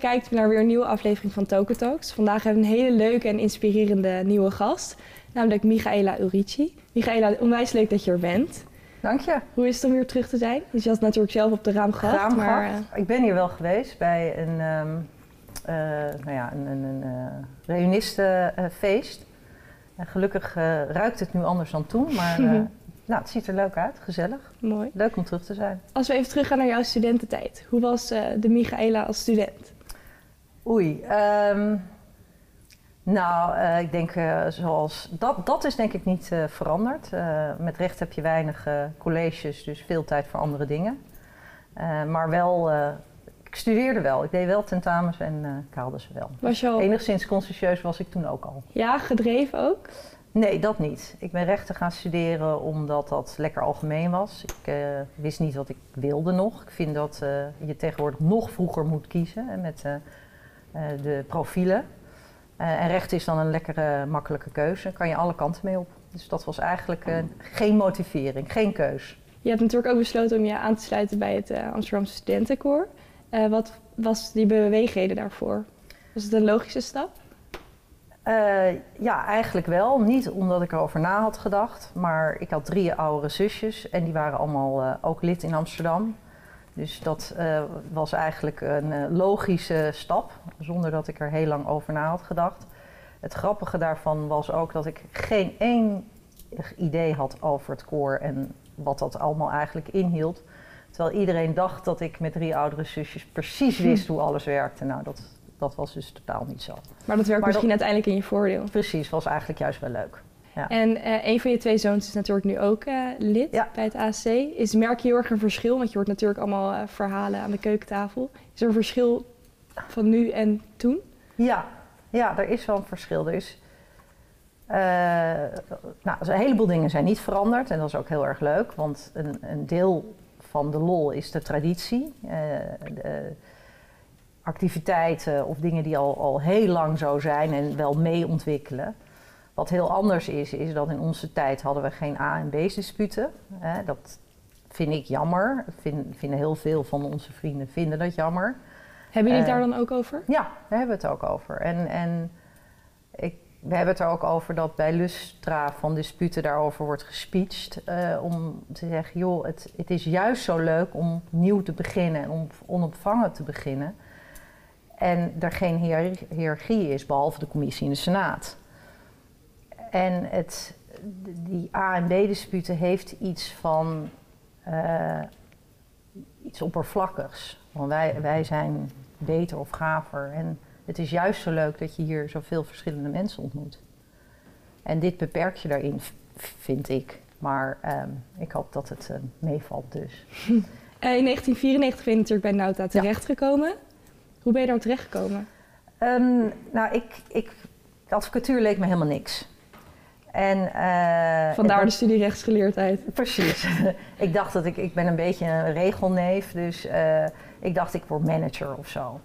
kijkt naar weer een nieuwe aflevering van Token Talks. Vandaag hebben we een hele leuke en inspirerende nieuwe gast, namelijk Michaela Urici. Michaela, onwijs leuk dat je er bent. Dank je. Hoe is het om hier terug te zijn? Dus je had natuurlijk zelf op de raam gehad. Raam maar. Ik ben hier wel geweest bij een, ehm eh, nou ja, een, een, een eh, reunistenfeest. En gelukkig eh, ruikt het nu anders dan toen, maar nou, het ziet er leuk uit, gezellig. mooi. Leuk om terug te zijn. Als we even teruggaan naar jouw studententijd. Hoe was de Michaela als student? Oei. ehm, nou, eh, ik denk eh, zoals. Dat, dat is denk ik niet eh, veranderd. Met recht heb je weinig colleges, dus veel tijd voor andere dingen. Maar wel, ik studeerde wel. Ik deed wel tentamens en ik haalde ze wel. Was je al Enigszins conscientieus was ik toen ook al. ja, gedreven ook? Nee, dat niet. Ik ben rechten gaan studeren omdat dat lekker algemeen was. Ik wist niet wat ik wilde nog. Ik vind dat je tegenwoordig nog vroeger moet kiezen hè, met de profielen. Eh, en rechten is dan een lekkere, makkelijke keuze. Daar kan je alle kanten mee op. Dus dat was eigenlijk eh, geen motivering, geen keus. Je hebt natuurlijk ook besloten om je aan te sluiten bij het eh, Amsterdamse Studentenkoor. Eh, wat was die beweegreden daarvoor? Was het een logische stap? Eh, ja, eigenlijk wel. Niet omdat ik erover na had gedacht. Maar ik had drie oudere zusjes en die waren allemaal eh, ook lid in Amsterdam. Dus dat eh, was eigenlijk een eh, logische stap, zonder dat ik er heel lang over na had gedacht. Het grappige daarvan was ook dat ik geen één idee had over het koor en wat dat allemaal eigenlijk inhield. Terwijl iedereen dacht dat ik met drie oudere zusjes precies wist hoe alles werkte. Nou, dat, dat was dus totaal niet zo. Maar dat werkt Maar misschien uiteindelijk in je voordeel. Precies, was eigenlijk juist wel leuk. Ja. En eh, een van je twee zoons is natuurlijk nu ook eh, lid Ja. bij het AC. Is, merk je heel erg een verschil? Want je hoort natuurlijk allemaal eh, verhalen aan de keukentafel. Is er een verschil van nu en toen? Ja, ja, er is wel een verschil. Er eh, nou, een heleboel dingen zijn niet veranderd en dat is ook heel erg leuk, want een, een deel van de lol is de traditie. De activiteiten of dingen die al, al heel lang zo zijn en wel mee ontwikkelen. Wat heel anders is, is dat in onze tijd hadden we geen A- en B-disputen. Dat vind ik jammer. Vind, vinden heel veel van onze vrienden vinden dat jammer. Hebben jullie het Eh, daar dan ook over? Ja, daar hebben we het ook over. En, en ik, we hebben het er ook over dat bij Lustra van disputen daarover wordt gespeecht. eh, om te zeggen, joh, het, het is juist zo leuk om nieuw te beginnen en om onopvangen te beginnen. En er geen hiër- hiërarchie is, behalve de commissie in de Senaat. En het, die A- en B-disputen heeft iets van eh, iets oppervlakkigs. Want wij, wij zijn beter of gaver. En het is juist zo leuk dat je hier zoveel verschillende mensen ontmoet. En dit beperk je daarin, vind ik. Maar ehm, ik hoop dat het eh, meevalt dus. Eh, in 1994 ben je natuurlijk bij Nauta terechtgekomen. Hoe ben je daar terechtgekomen? Ehm, nou, ik, ik, de advocatuur leek me helemaal niks. En, eh, Vandaar de studie rechtsgeleerdheid. Precies. ik dacht dat ik, ik ben een beetje een regelneef, dus eh, ik dacht ik word manager of zo.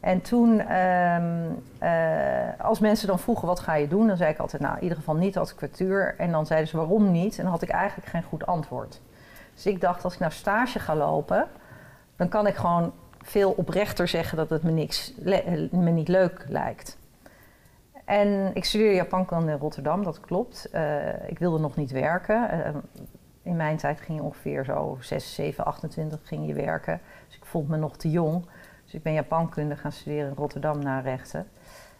En toen, ehm, eh, als mensen dan vroegen wat ga je doen, dan zei ik altijd, nou in ieder geval niet advocatuur. En dan zeiden ze waarom niet, en dan had ik eigenlijk geen goed antwoord. Dus ik dacht, als ik nou stage ga lopen, dan kan ik gewoon veel oprechter zeggen dat het me, niks, me niet leuk lijkt. En ik studeerde Japankunde in Rotterdam, dat klopt. Eh, ik wilde nog niet werken. Eh, in mijn tijd ging je ongeveer zo 6, 7, 28 ging je werken. Dus ik vond me nog te jong. Dus ik ben Japankunde gaan studeren in Rotterdam na rechten.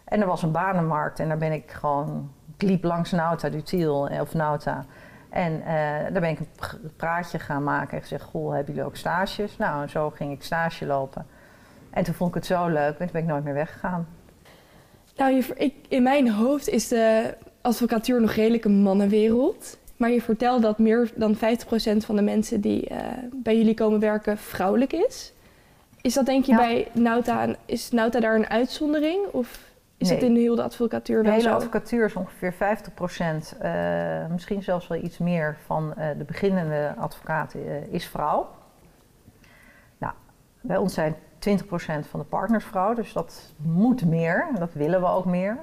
En er was een banenmarkt en daar ben ik gewoon... Ik liep langs Nauta Dutiel, eh, of Nauta. En daar ben ik een pr- praatje gaan maken en gezegd... Goh, hebben jullie ook stages? Nou, en zo ging ik stage lopen. En toen vond ik het zo leuk en toen ben ik nooit meer weggegaan. Nou, je, ik, in mijn hoofd is de advocatuur nog redelijk een mannenwereld. Maar je vertelt dat meer dan 50% van de mensen die eh, bij jullie komen werken vrouwelijk is. Is dat denk je Ja. bij Nauta, een- is Nauta daar een uitzondering? Of is Nee. dat in heel de advocatuur De wel hele zo? advocatuur is ongeveer 50%, eh, misschien zelfs wel iets meer van eh, de beginnende advocaten is vrouw. Nou, bij ons zijn 20% van de partners vrouw, dus dat moet meer, dat willen we ook meer.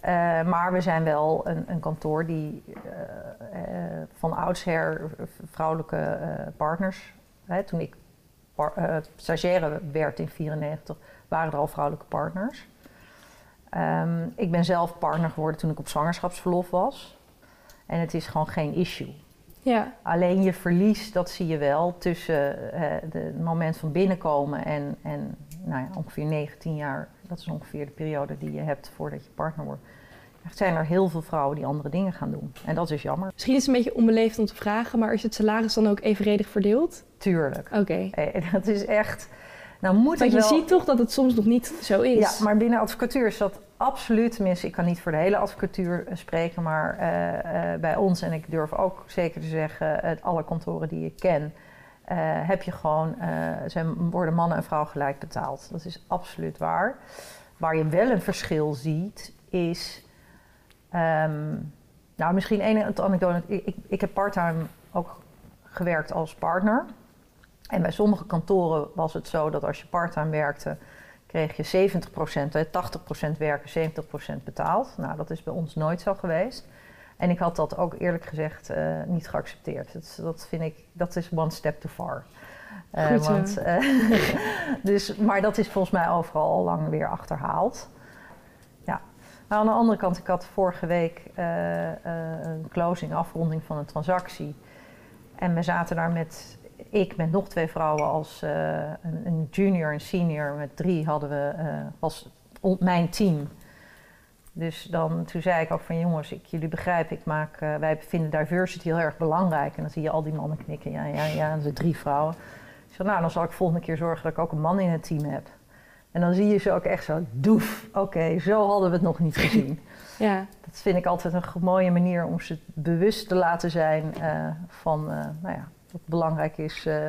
Eh, maar we zijn wel een, een kantoor die eh, eh, van oudsher vrouwelijke partners. Hè, toen ik stagiaire werd in 94, waren er al vrouwelijke partners. Ehm, ik ben zelf partner geworden toen ik op zwangerschapsverlof was. En het is gewoon geen issue. Ja, Alleen je verlies, dat zie je wel tussen eh, het moment van binnenkomen en, en nou ja, ongeveer 19 jaar. Dat is ongeveer de periode die je hebt voordat je partner wordt. Er zijn er heel veel vrouwen die andere dingen gaan doen. En dat is jammer. misschien is het een beetje onbeleefd om te vragen, maar is het salaris dan ook evenredig verdeeld? Tuurlijk. Oké. Eh, Dat is echt. Nou moet Want je wel... ziet toch dat het soms nog niet zo is. Ja, maar binnen advocatuur is dat absoluut, tenminste, ik kan niet voor de hele advocatuur eh, spreken, maar eh, eh, bij ons, en ik durf ook zeker te zeggen, het alle kantoren die ik ken, heb je gewoon, worden mannen en vrouwen gelijk betaald. Dat is absoluut waar. Waar je wel een verschil ziet, is, ehm, nou misschien één anekdote, ik, ik, ik heb parttime ook gewerkt als partner. En bij sommige kantoren was het zo dat als je parttime werkte, kreeg je 70%, eh, 80% werken, 70% betaald. Nou, dat is bij ons nooit zo geweest. En ik had dat ook eerlijk gezegd eh, niet geaccepteerd. Dat, dat vind ik, dat is one step too far. Eh, Goed zo. want, eh, dus, maar dat is volgens mij overal al lang weer achterhaald. Ja. Maar aan de andere kant, ik had vorige week eh, eh, een closing, afronding van een transactie. En we zaten daar met, ik met nog twee vrouwen als eh, een, een junior en senior. Met drie hadden we, eh, was on- mijn team. Dus dan, toen zei ik ook van jongens, ik, jullie begrijpen, ik maak, eh, wij vinden diversity heel erg belangrijk. En dan zie je al die mannen knikken, ja, ja, ja, en zijn drie vrouwen. Ik zei, nou, dan zal ik volgende keer zorgen dat ik ook een man in het team heb. En dan zie je ze ook echt zo, doef, oké, zo hadden we het nog niet gezien. Ja, Dat vind ik altijd een mooie manier om ze bewust te laten zijn eh, van, eh, nou ja, wat belangrijk is, eh,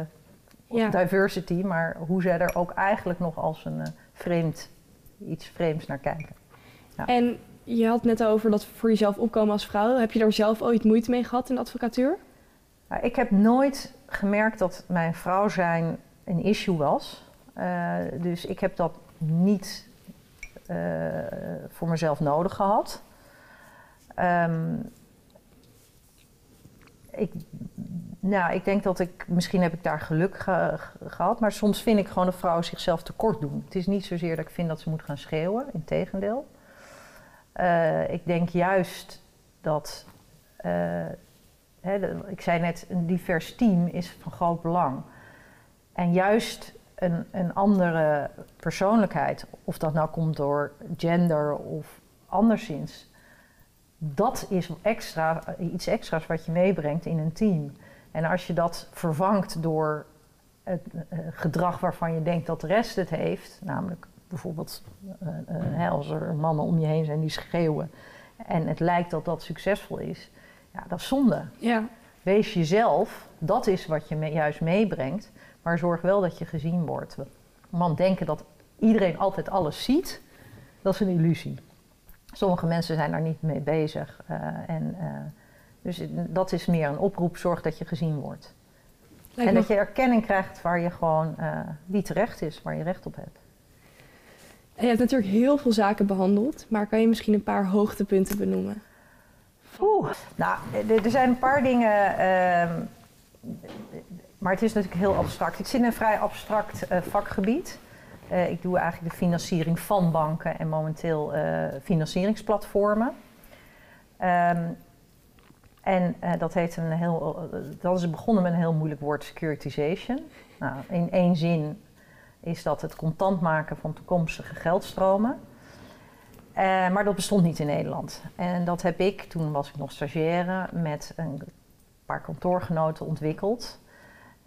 ja. diversity, maar hoe zij er ook eigenlijk nog als een eh, vreemd, iets vreemds naar kijken. En je had net over dat voor jezelf opkomen als vrouw. Heb je daar zelf ooit moeite mee gehad in de advocatuur? Nou, ik heb nooit gemerkt dat mijn vrouw zijn een issue was. Eh, dus ik heb dat niet voor mezelf nodig gehad. Ehm, ik, nou, ik denk dat ik, misschien heb ik daar geluk ge- ge- gehad, maar soms vind ik gewoon dat vrouwen zichzelf tekort doen. Het is niet zozeer dat ik vind dat ze moeten gaan schreeuwen, integendeel. Eh ik denk juist dat, eh, hè, ik zei net, een divers team is van groot belang. En juist een, een andere persoonlijkheid, of dat nou komt door gender of anderszins, dat is extra, iets extra's wat je meebrengt in een team. En als je dat vervangt door het eh, gedrag waarvan je denkt dat de rest het heeft, namelijk bijvoorbeeld eh, eh, hè, als er mannen om je heen zijn die schreeuwen en het lijkt dat dat succesvol is, ja, dat is zonde. Ja, Wees jezelf, dat is wat je me- juist meebrengt, maar zorg wel dat je gezien wordt. Want denken dat iedereen altijd alles ziet, dat is een illusie. Sommige mensen zijn daar niet mee bezig. en, dus dat is meer een oproep, zorg dat je gezien wordt. lijkt en dat je erkenning krijgt waar je gewoon, die terecht is, waar je recht op hebt. En Je hebt natuurlijk heel veel zaken behandeld, maar kan je misschien een paar hoogtepunten benoemen? Oeh, nou, er- zijn een paar dingen, ehm, maar het is natuurlijk heel abstract. Ik zit in een vrij abstract eh, vakgebied. Eh, ik doe eigenlijk de financiering van banken en momenteel financieringsplatformen. Ehm, en eh, dat, heet een heel, dat is begonnen met een heel moeilijk woord, securitization. Nou, in één zin is dat het contant maken van toekomstige geldstromen. Eh, maar dat bestond niet in Nederland. En dat heb ik, toen was ik nog stagiaire, met een paar kantoorgenoten ontwikkeld.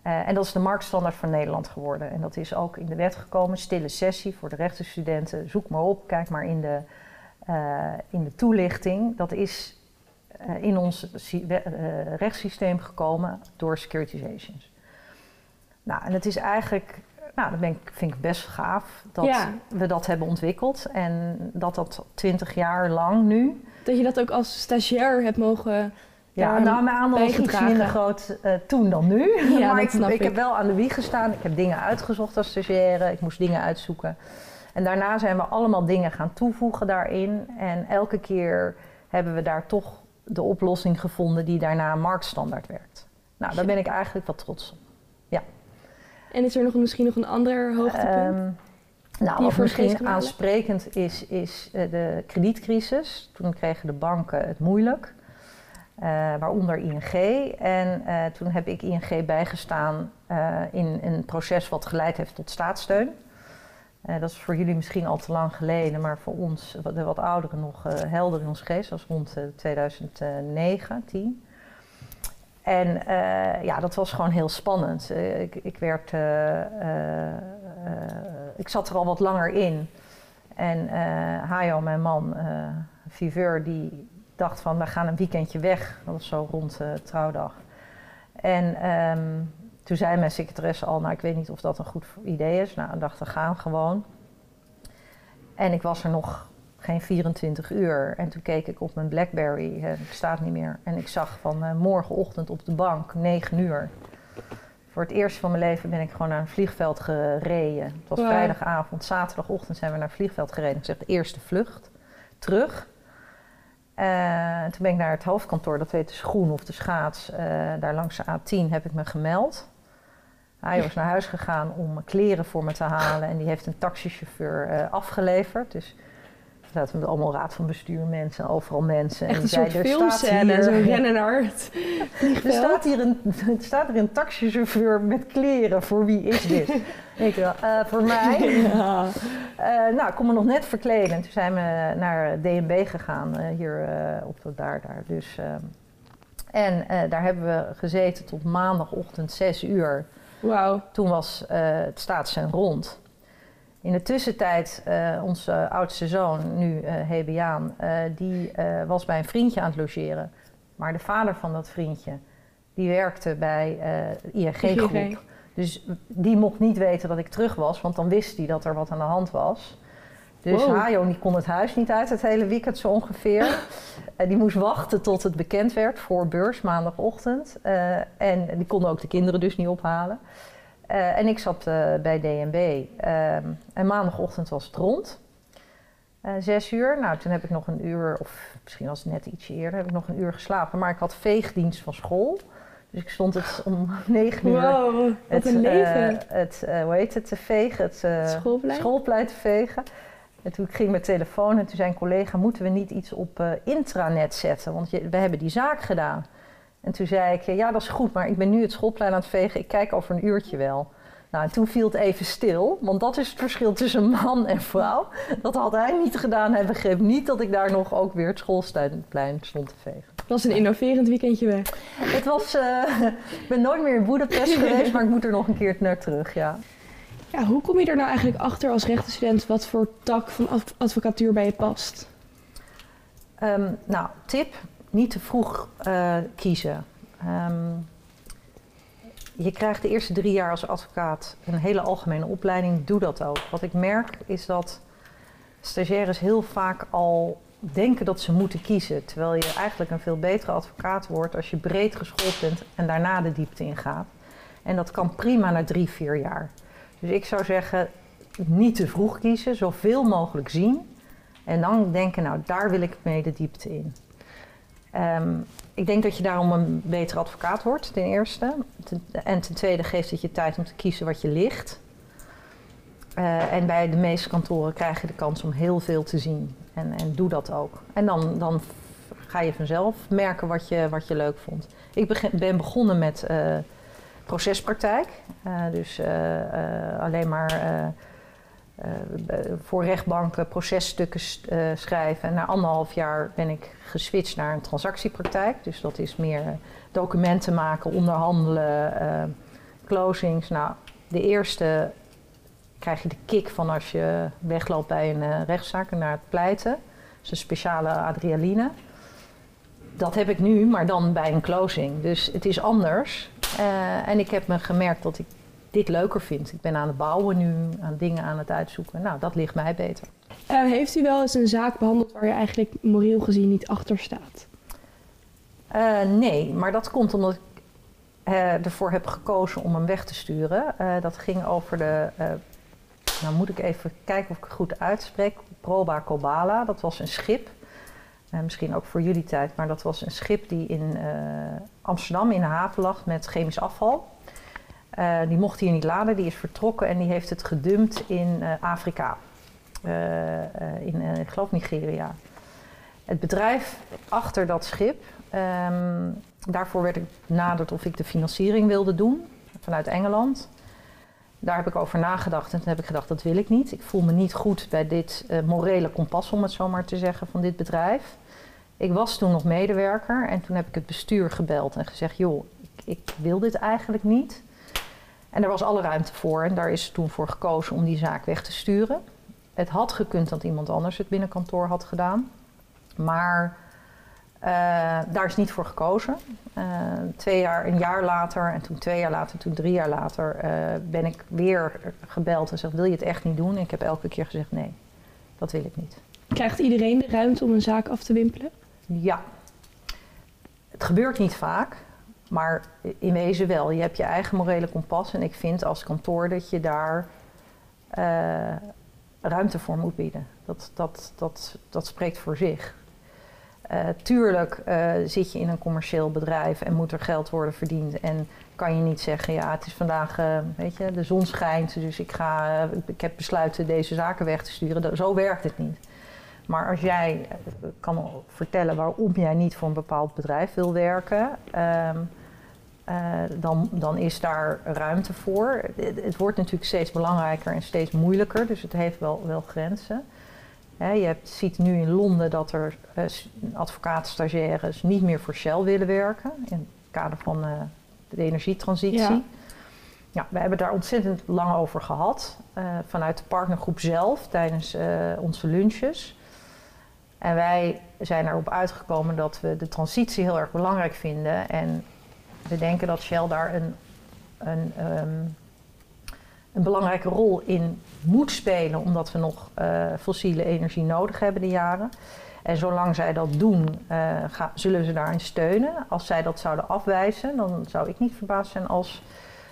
Eh, en dat is de marktstandaard van Nederland geworden. En dat is ook in de wet gekomen. Stille sessie voor de rechtenstudenten. Zoek maar op, kijk maar in de, in de toelichting. Dat is in ons eh, rechtssysteem gekomen door securitizations. Nou, en het is eigenlijk, nou, dat ben ik, vind ik best gaaf dat Ja. we dat hebben ontwikkeld. En dat dat twintig jaar lang nu. Dat je dat ook als stagiair hebt mogen... Ja, daar nou, mijn aandeel was iets minder groot eh, toen dan nu. Ja, maar ik ik. heb wel aan de wieg gestaan. Ik heb dingen uitgezocht als stagiaire. Ik moest dingen uitzoeken. En daarna zijn we allemaal dingen gaan toevoegen daarin. En elke keer hebben we daar toch de oplossing gevonden die daarna marktstandaard werkt. Nou, daar ben ik eigenlijk wat trots op. En is er nog misschien nog een ander hoogtepunt? Ehm, Nou, wat misschien aansprekend is, is eh, de kredietcrisis. Toen kregen de banken het moeilijk, eh, waaronder ING. En eh, toen heb ik ING bijgestaan in een proces wat geleid heeft tot staatssteun. Eh, dat is voor jullie misschien al te lang geleden, maar voor ons, de wat ouderen, nog eh, helder in ons geest. Dat was rond eh, 2009, 10. En eh, ja, dat was gewoon heel spannend. Ik, ik werd, ik zat er al wat langer in. En Hajo, mijn man, Viveur, die dacht van, we gaan een weekendje weg. Dat was zo rond trouwdag. En ehm, toen zei mijn secretaresse al, nou ik weet niet of dat een goed idee is. Nou, ik dacht, we gaan gewoon. En ik was er nog geen 24 uur. En toen keek ik op mijn Blackberry, eh, het staat niet meer. En ik zag van eh, morgenochtend op de bank, 9 uur. Voor het eerst van mijn leven ben ik gewoon naar een vliegveld gereden. Het was vrijdagavond, zaterdagochtend zijn we naar het vliegveld gereden. Ik zeg, de eerste vlucht, terug. Eh, toen ben ik naar het hoofdkantoor, dat heet de Schoen of de Schaats. daar langs de A10 heb ik me gemeld. Hij was naar huis gegaan om kleren voor me te halen. En die heeft een taxichauffeur eh, afgeleverd. Dus zaten met allemaal raad van bestuur mensen, overal mensen. Echt en een die soort zei, filmscène, hier- zo er staat, hier een, er staat hier een taxichauffeur met kleren. Voor wie is dit? ik dacht, eh, voor mij. Ja. Eh, nou, ik kon me nog net verkleden. En toen zijn we naar DNB gegaan, hier op de, daar, daar. Dus, ehm, en daar hebben we gezeten tot maandagochtend 6 uur. Toen was eh, het staatscen rond. In de tussentijd, eh, onze oudste zoon, nu Hebiaan, eh, die was bij een vriendje aan het logeren. Maar de vader van dat vriendje, die werkte bij eh ING-groep. ING. Dus die mocht niet weten dat ik terug was, want dan wist hij dat er wat aan de hand was. Dus Wow. Hajo die kon het huis niet uit het hele weekend zo ongeveer. Eh, die moest wachten tot het bekend werd voor beurs maandagochtend. Eh, en die konden ook de kinderen dus niet ophalen. Eh, en ik zat bij DNB. Ehm, en maandagochtend was het rond. Zes uur. Nou, toen heb ik nog een uur, of misschien was het net ietsje eerder, heb ik nog een uur geslapen. Maar ik had veegdienst van school. Dus ik stond het om negen uur Wow, wat het, een leven. het, hoe heet het, te vegen, het Schoolplein? schoolplein te vegen. En toen ging mijn telefoon en toen zei een collega, moeten we niet iets op eh, intranet zetten? Want je, we hebben die zaak gedaan. En toen zei ik, ja dat is goed, maar ik ben nu het schoolplein aan het vegen, ik kijk over een uurtje wel. Nou, en toen viel het even stil, want dat is het verschil tussen man en vrouw. Dat had hij niet gedaan. Hij begreep niet dat ik daar nog ook weer het schoolplein stond te vegen. Dat was een innoverend weekendje weg. Het was, eh, ik ben nooit meer in Boedapest geweest, maar ik moet er nog een keer naar terug, ja. Hoe kom je er nou eigenlijk achter als rechtenstudent wat voor tak van adv- advocatuur bij je past? Ehm, nou, tip: niet te vroeg eh, kiezen. Ehm, je krijgt de eerste drie jaar als advocaat een hele algemene opleiding. Doe dat ook. Wat ik merk is dat stagiaires heel vaak al denken dat ze moeten kiezen. Terwijl je eigenlijk een veel betere advocaat wordt als je breed geschoold bent en daarna de diepte ingaat. En dat kan prima na drie, vier jaar. Dus ik zou zeggen, niet te vroeg kiezen, zoveel mogelijk zien. En dan denken, nou, daar wil ik mee de diepte in. Ehm, ik denk dat je daarom een betere advocaat wordt, ten eerste. En ten tweede geeft het je tijd om te kiezen wat je ligt. Eh, en bij de meeste kantoren krijg je de kans om heel veel te zien. En, en doe dat ook. En dan, dan ga je vanzelf merken wat je, wat je leuk vond. Ik ben begonnen met eh, procespraktijk. Eh, dus eh, eh, alleen maar voor rechtbanken processtukken schrijven. En na anderhalf jaar ben ik geswitcht naar een transactiepraktijk. Dus dat is meer documenten maken, onderhandelen, closings. Nou, de eerste krijg je de kick van als je wegloopt bij een rechtszaak naar het pleiten. Dat is een speciale adrenaline. Dat heb ik nu, maar dan bij een closing. Dus het is anders. Eh, en ik heb me gemerkt dat ik dit leuker vind. Ik ben aan het bouwen nu, aan dingen aan het uitzoeken. Nou, dat ligt mij beter. Eh, heeft u wel eens een zaak behandeld waar je eigenlijk moreel gezien niet achter staat? Eh, nee, maar dat komt omdat ik ervoor heb gekozen om hem weg te sturen. Dat ging over de. nou moet ik even kijken of ik het goed uitspreek. Proba Kobala, dat was een schip. Eh, misschien ook voor jullie tijd, maar dat was een schip die in eh, Amsterdam in de haven lag met chemisch afval. Uh, die mocht hier niet laden, die is vertrokken en die heeft het gedumpt in Afrika. In, ik geloof Nigeria. Het bedrijf achter dat schip, um, daarvoor werd ik benaderd of ik de financiering wilde doen vanuit Engeland. Daar heb ik over nagedacht en toen heb ik gedacht, dat wil ik niet. Ik voel me niet goed bij dit morele kompas, om het zo maar te zeggen, van dit bedrijf. Ik was toen nog medewerker en toen heb ik het bestuur gebeld en gezegd: joh, ik, ik, wil dit eigenlijk niet. En er was alle ruimte voor en daar is toen voor gekozen om die zaak weg te sturen. Het had gekund dat iemand anders het binnenkantoor had gedaan, maar uh, daar is niet voor gekozen. Uh, twee jaar, een jaar later en toen twee jaar later, toen drie jaar later uh, ben ik weer gebeld en zeg: wil je het echt niet doen? En ik heb elke keer gezegd: nee, dat wil ik niet. Krijgt iedereen de ruimte om een zaak af te wimpelen? Ja. Het gebeurt niet vaak, maar in wezen wel. Je hebt je eigen morele kompas en ik vind als kantoor dat je daar ruimte voor moet bieden. Dat, dat, dat, dat spreekt voor zich. Uh, tuurlijk uh, zit je in een commercieel bedrijf en moet er geld worden verdiend. En kan je niet zeggen, ja, het is vandaag, weet je, de zon schijnt, dus ik, ga, ik heb besluiten deze zaken weg te sturen. Zo werkt het niet. Maar als jij eh, kan vertellen waarom jij niet voor een bepaald bedrijf wil werken, uh, dan, dan is daar ruimte voor. Het, het, wordt natuurlijk steeds belangrijker en steeds moeilijker, dus het heeft wel, wel grenzen. He, je hebt, ziet nu in Londen dat er uh, advocaten-stagiaires niet meer voor Shell willen werken in het kader van uh, de energietransitie. Ja. Ja, we hebben daar ontzettend lang over gehad. Uh, vanuit de partnergroep zelf tijdens uh, onze lunches. En wij zijn erop uitgekomen dat we de transitie heel erg belangrijk vinden. En we denken dat Shell daar een, een, um, een belangrijke rol in moet spelen, omdat we nog uh, fossiele energie nodig hebben de jaren. En zolang zij dat doen, uh, ga, zullen ze daarin steunen. Als zij dat zouden afwijzen, dan zou ik niet verbaasd zijn als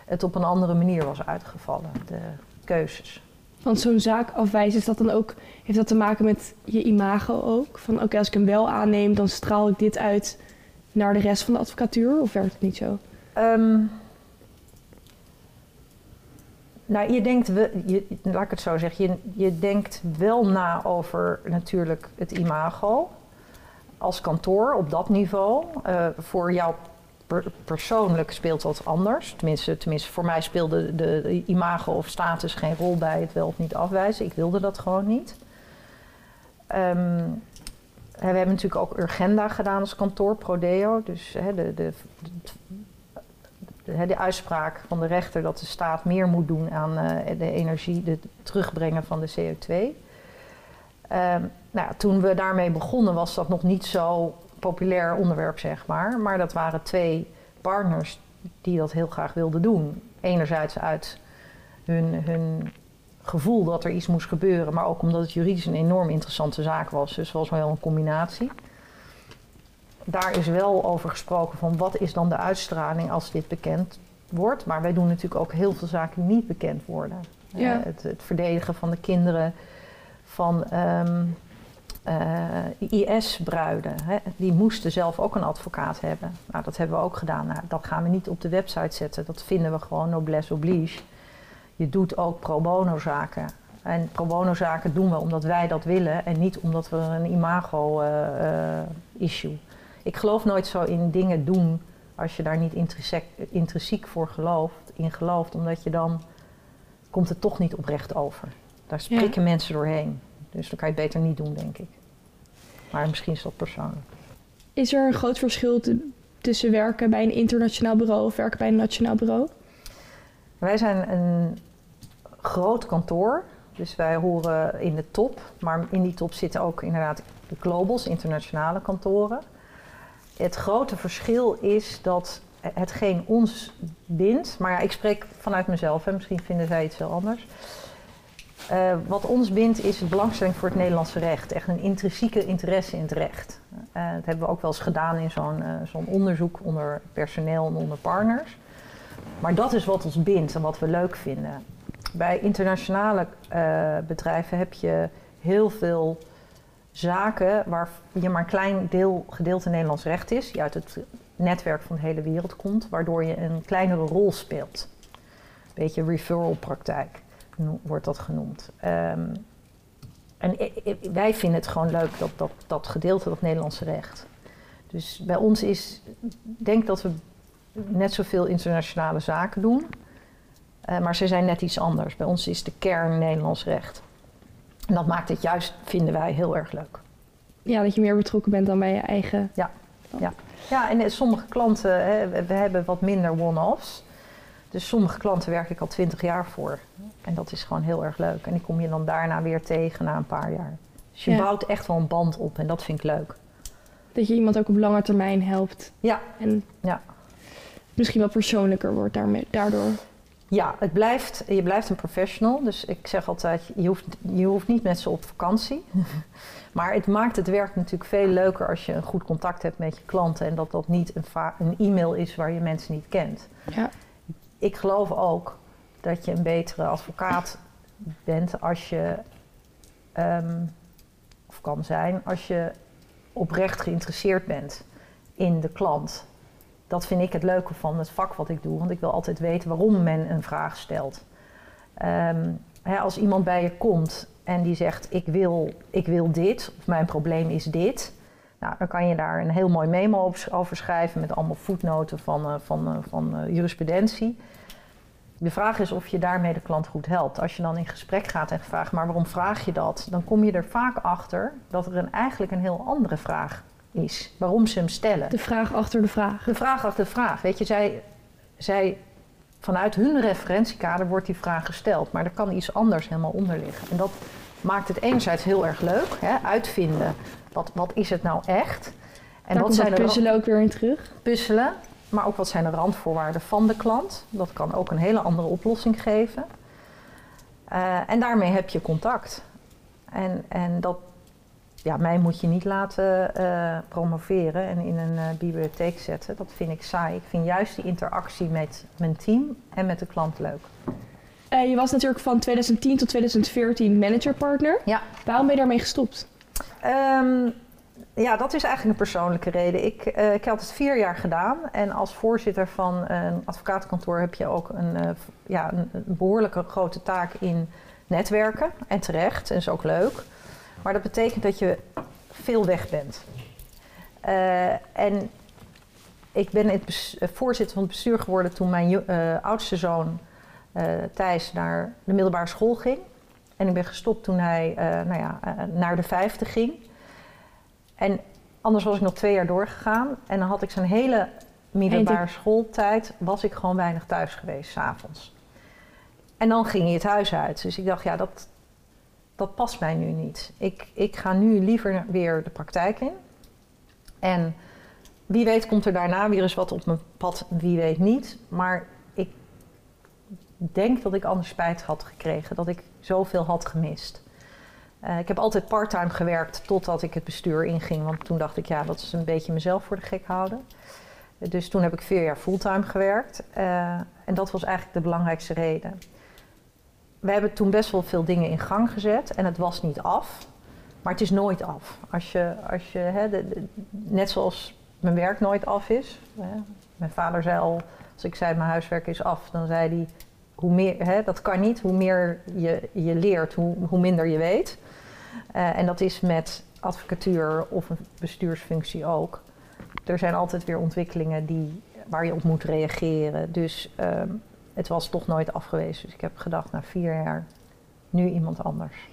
het op een andere manier was uitgevallen, de keuzes. Want zo'n zaak afwijzen, is dat dan ook, heeft dat te maken met je imago ook? Van oké, als ik hem wel aanneem, dan straal ik dit uit naar de rest van de advocatuur? Of werkt het niet zo? Um, nou, je denkt, je, laat ik het zo zeggen, je, je denkt wel na over natuurlijk het imago als kantoor op dat niveau. Uh, voor per persoonlijk speelt dat anders. Tenminste, tenminste, voor mij speelde de, imago of status geen rol bij het wel of niet afwijzen. Ik wilde dat gewoon niet. Um, we hebben natuurlijk ook Urgenda gedaan als kantoor, Prodeo. Dus de, de, de, de, uitspraak van de rechter dat de staat meer moet doen aan uh, de energie, het terugbrengen van de CO2. Um, nou, toen we daarmee begonnen was dat nog niet zo populair onderwerp, zeg maar. Maar dat waren twee partners die dat heel graag wilden doen. Enerzijds uit hun, hun gevoel dat er iets moest gebeuren, maar ook omdat het juridisch een enorm interessante zaak was. Dus het was wel een combinatie. Daar is wel over gesproken van wat is dan de uitstraling als dit bekend wordt. Maar wij doen natuurlijk ook heel veel zaken die niet bekend worden. Ja. Uh, het, het, verdedigen van de kinderen van um, uh, IS-bruiden. Die moesten zelf ook een advocaat hebben. Nou, dat hebben we ook gedaan. Nou, dat gaan we niet op de website zetten. Dat vinden we gewoon noblesse oblige. Je doet ook pro bono zaken. En pro bono zaken doen we omdat wij dat willen en niet omdat we een imago-issue. Uh, uh, Ik geloof nooit zo in dingen doen als je daar niet intrinsiek, intrinsiek voor gelooft, in gelooft, omdat je dan komt het toch niet oprecht over. Daar spreken ja. mensen doorheen. Dus dan kan je het beter niet doen, denk ik. Maar misschien is dat persoonlijk. Is er een groot verschil tussen werken bij een internationaal bureau of werken bij een nationaal bureau? Wij zijn een groot kantoor, dus wij horen in de top. Maar in die top zitten ook inderdaad de globals, internationale kantoren. Het grote verschil is dat hetgeen ons bindt, maar ik spreek vanuit mezelf, hè, misschien vinden zij iets heel anders. Uh, wat ons bindt is de belangstelling voor het Nederlandse recht. Echt een intrinsieke interesse in het recht. Uh, dat hebben we ook wel eens gedaan in zo'n uh, zo'n onderzoek onder personeel en onder partners. Maar dat is wat ons bindt en wat we leuk vinden. Bij internationale bedrijven heb je heel veel zaken waar je maar een klein deel, gedeelte Nederlands recht is, die uit het netwerk van de hele wereld komt, waardoor je een kleinere rol speelt. beetje referral praktijk wordt dat genoemd. Ehm, en wij vinden het gewoon leuk dat, dat, dat gedeelte, dat Nederlandse recht. Dus bij ons is, denk dat we net zoveel internationale zaken doen. Uh, maar ze zijn net iets anders. Bij ons is de kern Nederlands recht. En dat maakt het juist, vinden wij, heel erg leuk. Ja, dat je meer betrokken bent dan bij je eigen. Ja, ja. ja en sommige klanten, hè, we hebben wat minder one-offs. Dus sommige klanten werk ik al twintig jaar voor. En dat is gewoon heel erg leuk. En die kom je dan daarna weer tegen na een paar jaar. Dus je bouwt echt wel een band op en dat vind ik leuk. Dat je iemand ook op lange termijn helpt. Ja. En ja. misschien wel persoonlijker wordt daarmee, daardoor. Ja, het blijft, je blijft een professional. Dus ik zeg altijd, je hoeft, je hoeft niet met ze op vakantie. maar het maakt het werk natuurlijk veel leuker als je een goed contact hebt met je klanten. En dat dat niet een, een e-mail is waar je mensen niet kent. Ja. Ik geloof ook dat je een betere advocaat bent als je, ehm, of kan zijn, als je oprecht geïnteresseerd bent in de klant. Dat vind ik het leuke van het vak wat ik doe, want ik wil altijd weten waarom men een vraag stelt. Ehm, hè, als iemand bij je komt en die zegt: ik wil, ik wil dit, of mijn probleem is dit. Nou, dan kan je daar een heel mooi memo over schrijven met allemaal voetnoten van, uh, van, uh, van uh, jurisprudentie. De vraag is of je daarmee de klant goed helpt. Als je dan in gesprek gaat en vraagt, maar waarom vraag je dat? Dan kom je er vaak achter dat er een, eigenlijk een heel andere vraag is. Waarom ze hem stellen. De vraag achter de vraag. De vraag achter de vraag. Weet je, zij, zij, vanuit hun referentiekader wordt die vraag gesteld. Maar er kan iets anders helemaal onder liggen. En dat maakt het enerzijds heel erg leuk. Hè? Uitvinden, wat, wat is het nou echt? En Daar wat zijn puzzelen ook weer in terug. Puzzelen. Maar ook wat zijn de randvoorwaarden van de klant. Dat kan ook een hele andere oplossing geven. Uh, en daarmee heb je contact. En, en dat, ja, mij moet je niet laten uh, promoveren en in een uh, bibliotheek zetten. Dat vind ik saai. Ik vind juist die interactie met mijn team en met de klant leuk. je was natuurlijk van 2010 tot 2014 managerpartner. Ja. Waarom ben je daarmee gestopt? Um, ja, dat is eigenlijk een persoonlijke reden. Ik, ik had het vier jaar gedaan en als voorzitter van een advocatenkantoor heb je ook een, ja, een, behoorlijke grote taak in netwerken. En terecht, en is ook leuk. Maar dat betekent dat je veel weg bent. Uh, en ik ben het voorzitter van het bestuur geworden toen mijn oudste zoon Thijs naar de middelbare school ging. En ik ben gestopt toen hij nou ja, naar de vijfde ging. En anders was ik nog twee jaar doorgegaan. En dan had ik zijn hele middelbare schooltijd, was ik gewoon weinig thuis geweest, s'avonds. En dan ging hij het huis uit. Dus ik dacht, ja, dat, dat past mij nu niet. Ik, ik ga nu liever weer de praktijk in. En wie weet komt er daarna weer eens wat op mijn pad, wie weet niet. Maar ik denk dat ik anders spijt had gekregen, dat ik zoveel had gemist. Uh, ik heb altijd parttime gewerkt totdat ik het bestuur inging. Want toen dacht ik, ja, dat is een beetje mezelf voor de gek houden. Dus toen heb ik vier jaar fulltime gewerkt. Uh, en dat was eigenlijk de belangrijkste reden. We hebben toen best wel veel dingen in gang gezet. En het was niet af. Maar het is nooit af. Als je, als je, hè, net zoals mijn werk nooit af is. Hè. Mijn vader zei al, als ik zei mijn huiswerk is af, dan zei hij... Hoe meer, hè, dat kan niet. Hoe meer je, je leert, hoe, hoe minder je weet. Uh, en dat is met advocatuur of een bestuursfunctie ook. Er zijn altijd weer ontwikkelingen die, waar je op moet reageren. Dus um, het was toch nooit afgewezen. Dus ik heb gedacht, na vier jaar, nu iemand anders.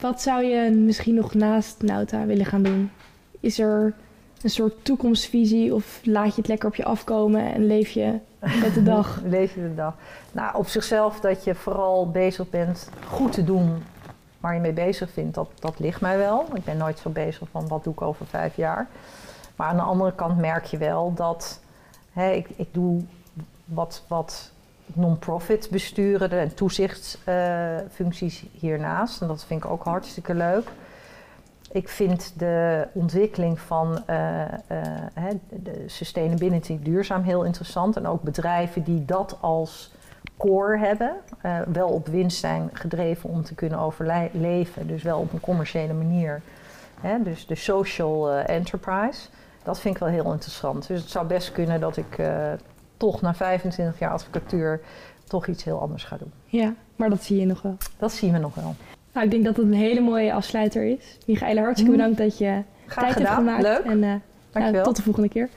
Wat zou je misschien nog naast Nauta willen gaan doen? Is er een soort toekomstvisie of laat je het lekker op je afkomen en leef je met de dag? leef je de dag. Nou, op zichzelf dat je vooral bezig bent goed te doen waar je mee bezig vindt, dat, dat ligt mij wel. Ik ben nooit zo bezig van wat doe ik over vijf jaar. Maar aan de andere kant merk je wel dat hè, ik, ik doe wat, wat non-profit besturen en toezichtsfuncties uh, hiernaast. En dat vind ik ook hartstikke leuk. Ik vind de ontwikkeling van uh, uh, de sustainability, duurzaam, heel interessant. En ook bedrijven die dat als core hebben, wel op winst zijn gedreven om te kunnen overleven, dus wel op een commerciële manier. Hè? Dus de social enterprise, dat vind ik wel heel interessant. Dus het zou best kunnen dat ik toch na 25 jaar advocatuur toch iets heel anders ga doen. Ja, maar dat zie je nog wel. Dat zien we nog wel. Nou, ik denk dat het een hele mooie afsluiter is. Michaela, hartstikke Mm. bedankt dat je Graag tijd hebt gemaakt. Leuk. En eh, Dankjewel. tot de volgende keer.